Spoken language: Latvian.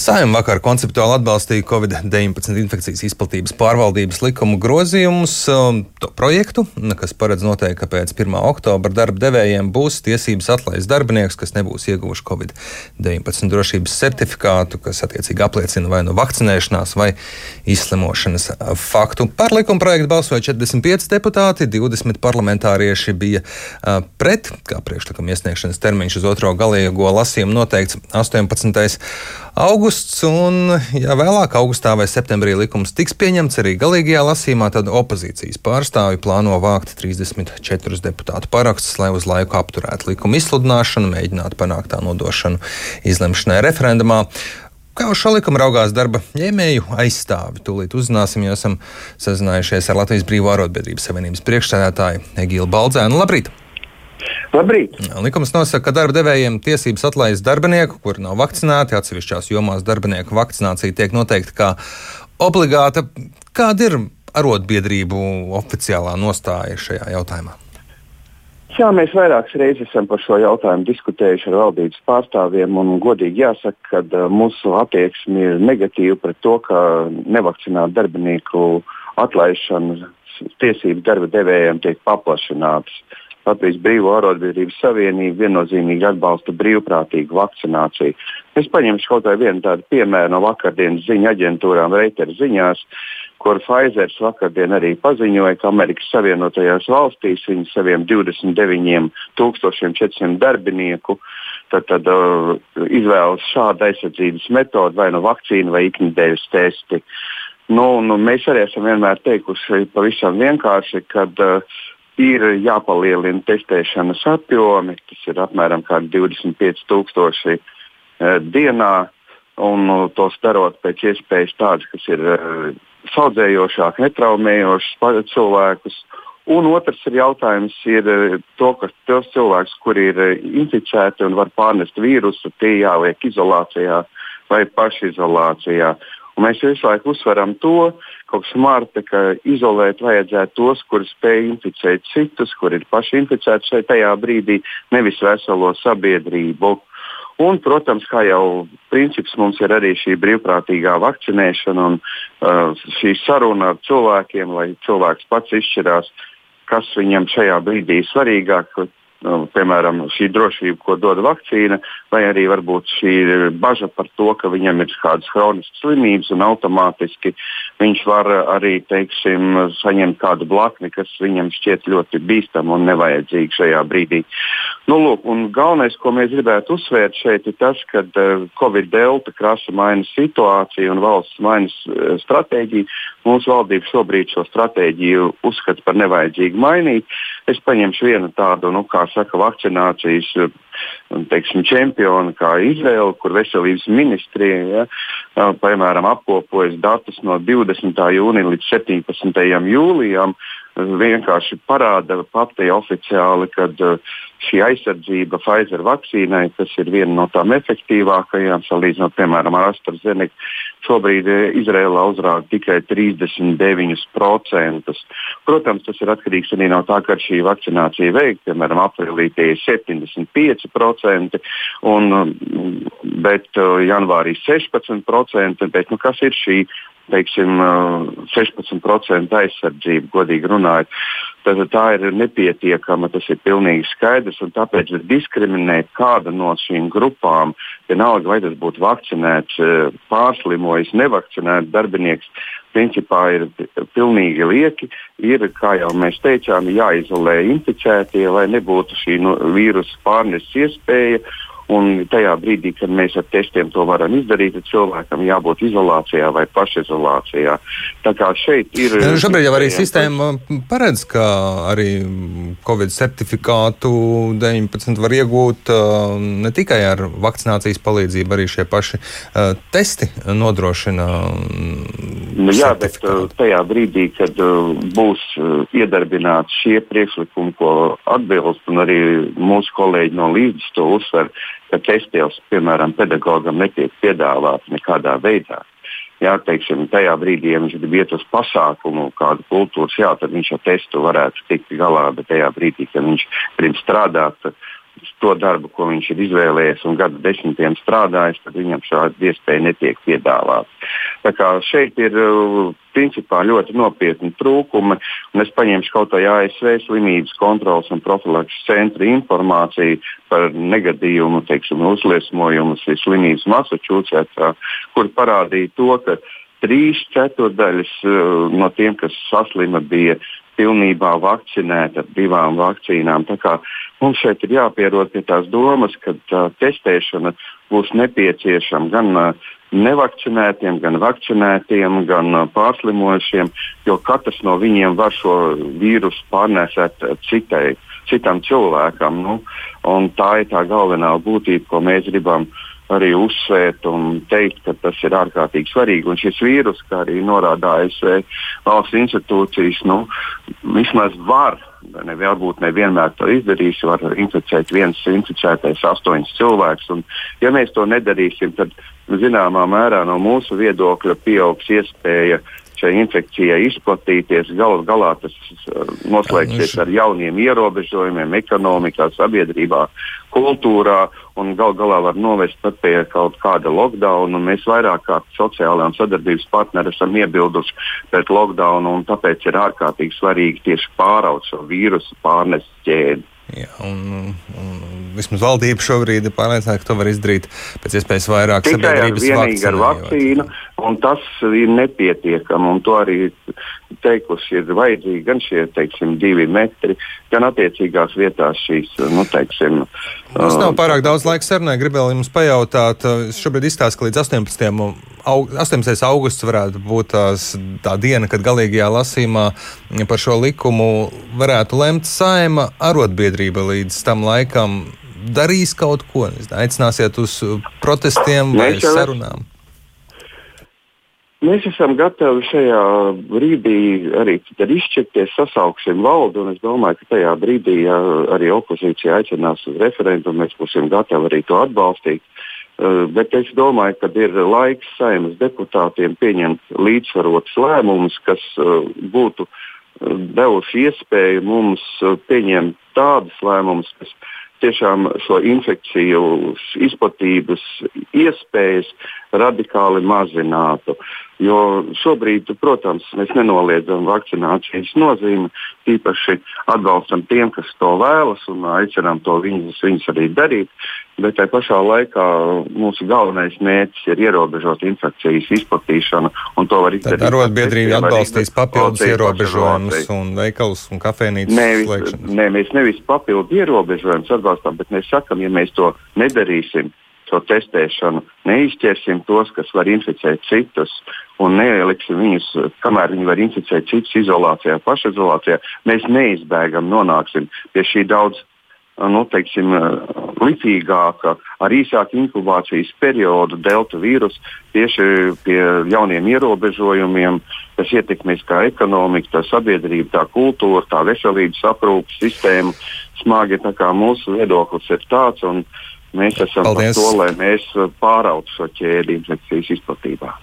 Saimnieks vakar konceptuāli atbalstīja Covid-19 infekcijas izplatības pārvaldības likumu grozījumus, um, to projektu, kas paredz noteikt, ka pēc 1. oktobra darba devējiem būs tiesības atlaist darbinieks, kas nebūs ieguvuši Covid-19 drošības certifikātu, kas attiecīgi apliecina vai nu vakcinēšanās vai izslimošanas faktu. Par likuma projektu balsoja 45 deputāti, 20 parlamentārieši bija uh, pret, kā priekšlikuma iesniegšanas termiņš uz otro galīgo lasījumu noteikts 18 augusts, un, ja vēlāk, augustā vai septembrī likums tiks pieņemts arī galīgajā lasīmā, tad opozīcijas pārstāvi plāno vākt 34 deputātu parakstus, lai uz laiku apturētu likuma izsludināšanu, mēģinātu panākt tā nodošanu izlemšanai referendumā. Kā uz šo likumu raugās darba ņēmēju aizstāvi? Tūlīt uzzināsim, jo esam sazinājušies ar Latvijas Brīvā arotbiedrības savienības priekšsēdētāju Egilu Baldzēnu. Labrīt! Labrīt! Likums nosaka, ka darba devējiem tiesības atlaist darbinieku, kuri nav vakcinēti. Atsevišķās jomās darbinieku vakcinācija tiek noteikta kā obligāta. Kāda ir arotbiedrību oficiālā nostāja šajā jautājumā? Jā, mēs vairākas reizes esam par šo jautājumu diskutējuši ar valdības pārstāvjiem. Godīgi jāsaka, ka uh, mūsu attieksme ir negatīva pret to, ka nevakcinētu darbinieku atlaišanas tiesības darba devējiem tiek paplašinātas. Latvijas Brīvā arotbiedrības savienība viennozīmīgi atbalsta brīvprātīgu vakcināciju. Es paņemšu kaut vai vienu tādu piemēru no vakardienas ziņu aģentūrām Reuters ziņās, kur Pfizer vakardien arī paziņoja, ka Amerikas Savienotajās valstīs viņi saviem 29,400 darbinieku tad, tad, uh, izvēlas šādu aizsardzības metodi, vai nu vakcīnu vai iknedēļas testi. Nu, nu, mēs arī esam vienmēr teikuši pavisam vienkārši, ka uh, ir jāpalielina testēšanas apjomi, tas ir apmēram 25,000 e, dienā, un nu, tos darot pēc iespējas tādus, kas ir e, saudzējošāk, netraumējošs cilvēkus. Un otrs ir jautājums ir e, to, ka tos cilvēkus, kuri ir inficēti un var pārnest vīrusu, tie jāliek izolācijā vai pašizolācijā. Un mēs visu laiku uzsveram to, kas smārta, ka izolēt vajadzētu tos, kuri spēj inficēt citus, kuri ir paši inficēti šeit tajā brīdī, nevis veselo sabiedrību. Un, protams, kā jau princips mums ir arī šī brīvprātīgā vakcinēšana un uh, šī saruna ar cilvēkiem, lai cilvēks pats izšķirās, kas viņam šajā brīdī ir svarīgāk, nu, piemēram, šī drošība, ko dod vakcīna, vai arī varbūt šī bažas par to, ka viņam ir kādas chroniskas slimības un automātiski viņš var arī teiksim, saņemt kādu blakni, kas viņam šķiet ļoti bīstama un nevajadzīga šajā brīdī. Nu, lūk, galvenais, ko mēs gribētu uzsvērt šeit, ir tas, ka uh, Covid-19 krasa maina situāciju un valsts maina uh, stratēģiju. Mūsu valdība šobrīd šo stratēģiju uzskata par nevajadzīgu mainīt. Es paņemšu vienu tādu, nu, kā saka, vakcinācijas teiksim, čempioni, kā Izraela, kur veselības ministrija, ja, piemēram, apkopojas datus no 20. jūnija līdz 17. jūlijam, vienkārši parāda pati oficiāli, ka šī aizsardzība Pfizer vakcīnai, kas ir viena no tām efektīvākajām, salīdzinot, piemēram, ar AstraZeneca, šobrīd Izrēlā uzrāda tikai 39%. Protams, tas ir atkarīgs arī no tā, ka šī vakcinācija veikta, piemēram, aprīlī tie ir 75%, un, bet janvārī 16%. Bet, nu, kas ir šī teiksim, 16% aizsardzība, godīgi runājot. Tad tā ir nepietiekama, tas ir pilnīgi skaidrs. Tāpēc diskriminēt kādu no šīm grupām, vienalga vai tas būtu vakcinēts, pārslimojis, nevakcinēts darbinieks, principā ir pilnīgi lieki. Ir, kā jau mēs teicām, jāizolē inficētie, lai nebūtu šī no, vīrusu pārneses iespēja. Un tajā brīdī, kad mēs ar testiem to varam izdarīt, tad cilvēkam jābūt izolācijā vai pašizolācijā. Tā kā šeit ir. Šobrīd jau arī sistēma paredz, ka arī Covid certifikātu 19 var iegūt uh, ne tikai ar vakcinācijas palīdzību, arī šie paši uh, testi nodrošina. Nu, jā, bet uh, tajā brīdī, kad būs iedarbināti šie priekšlikumi, ko atbilst, un arī mūsu kolēģi no līdzes to uzsver, ka testījums, piemēram, pedagogam netiek piedāvāts nekādā veidā. Jā, teiksim, tajā brīdī, ja viņš grib iet uz pasākumu, kādu kultūras, jā, tad viņš ar testu varētu tikt galā, bet tajā brīdī, kad viņš grib strādāt, to darbu, ko viņš ir izvēlējies un gadu desmitiem strādājis, tad viņam šāda iespēja netiek piedāvāta. Šeit ir principā ļoti nopietni trūkumi. Es paņemšu kaut vai ASV slimības kontrolas un profilakses centra informāciju par negadījumu, teiksim, uzliesmojumu slimības Massachusettsā, kur parādīja to, ka trīs ceturdaļas no tiem, kas saslima, bija pilnībā vakcinēti ar divām vakcīnām. Mums šeit ir jāpierod pie tās domas, ka uh, testēšana būs nepieciešama gan uh, nevakcinētiem, gan vakcinētiem, gan uh, pārslimojušiem, jo katrs no viņiem var šo vīrusu pārnēsēt citai, citam cilvēkam. Nu, tā ir tā galvenā būtība, ko mēs gribam arī uzsvērt un teikt, ka tas ir ārkārtīgi svarīgi. Un šis vīrus, kā arī norāda ASV valsts institūcijas, nu, vismaz var, ne, varbūt nevienmēr to izdarīs, var inficēt viens inficētais astoņus cilvēkus. Ja mēs to nedarīsim, tad zināmā mērā no mūsu viedokļa pieaugs iespēja šai infekcijai izplatīties. Galu galā tas uh, noslēgsies ar jauniem ierobežojumiem ekonomikā, sabiedrībā, kultūrā un gal galā var novest pat pie kaut kāda lockdown. Mēs vairāk kā sociālām sadarbības partneri esam iebilduši pret lockdown, un tāpēc ir ārkārtīgi svarīgi tieši pāraut šo vīrusu pārneses ķēdi. Jā, un, un vismaz valdība šobrīd ir pārliecināta, ka to var izdarīt pēc iespējas vairāk Tikai sabiedrības vakcīnu. ar vakcīnu, un tas ir nepietiekami. To arī teikusi, ir vajadzīgi gan šie teiksim, divi metri, gan attiecīgās vietās šīs. Nu, teiksim, Tas nav pārāk daudz laika sarunai. Gribēju jums pajautāt, šobrīd izstāstu, ka līdz 18. Aug, 18. augusts varētu būt tās, tā diena, kad galīgajā lasīmā par šo likumu varētu lemt saima arotbiedrība līdz tam laikam darīs kaut ko? Aicināsiet uz protestiem vai Mēs sarunām? Mēs esam gatavi šajā brīdī arī izšķirties, sasauksim valdu, un es domāju, ka tajā brīdī, ja arī opozīcija aicinās uz referendumu, mēs būsim gatavi arī to atbalstīt. Uh, bet es domāju, ka ir laiks saimnes deputātiem pieņemt līdzsvarotus lēmumus, kas uh, būtu uh, devuši iespēju mums pieņemt tādus lēmumus, kas tiešām šo infekciju izplatības iespējas radikāli mazinātu. Jo šobrīd, protams, mēs nenoliedzam vakcinācijas nozīmi, tīpaši atbalstam tiem, kas to vēlas un aicinām to viņus, viņus arī darīt. Bet tajā pašā laikā mūsu galvenais mērķis ir ierobežot infekcijas izplatīšanu, un to var izdarīt. Arotbiedrība atbalstīs papildus ierobežojumus un veikalus un kafejnīcas slēgšanas. Nē, mēs nevis papildu ierobežojumus atbalstām, bet mēs sakam, ja mēs to nedarīsim, to testēšanu, neizķersim tos, kas var inficēt citus, un neieliksim viņus, kamēr viņi var inficēt citus izolācijā, pašizolācijā, mēs neizbēgam nonāksim pie šī daudz nu, teiksim, lipīgāka, ar īsāku inkubācijas periodu delta vīrusu tieši pie jauniem ierobežojumiem, kas ietekmēs kā ekonomiku, tā sabiedrība, tā kultūra, tā veselības aprūpas sistēma. Smagi tā kā mūsu viedoklis ir tāds, un mēs esam Paldies. par to, lai mēs pārautu šo ķēdi infekcijas izplatībā.